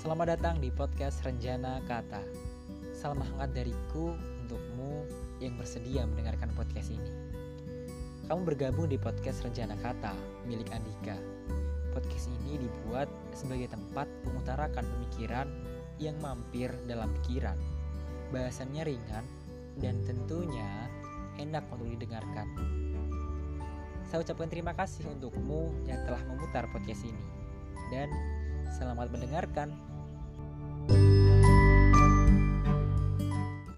Selamat datang di podcast Renjana Kata. Salam hangat dariku untukmu yang bersedia mendengarkan podcast ini. Kamu bergabung di podcast Renjana Kata milik Andika. Podcast ini dibuat sebagai tempat mengutarakan pemikiran yang mampir dalam pikiran. Bahasannya ringan dan tentunya enak untuk didengarkan. Saya ucapkan terima kasih untukmu yang telah memutar podcast ini. Dan selamat mendengarkan.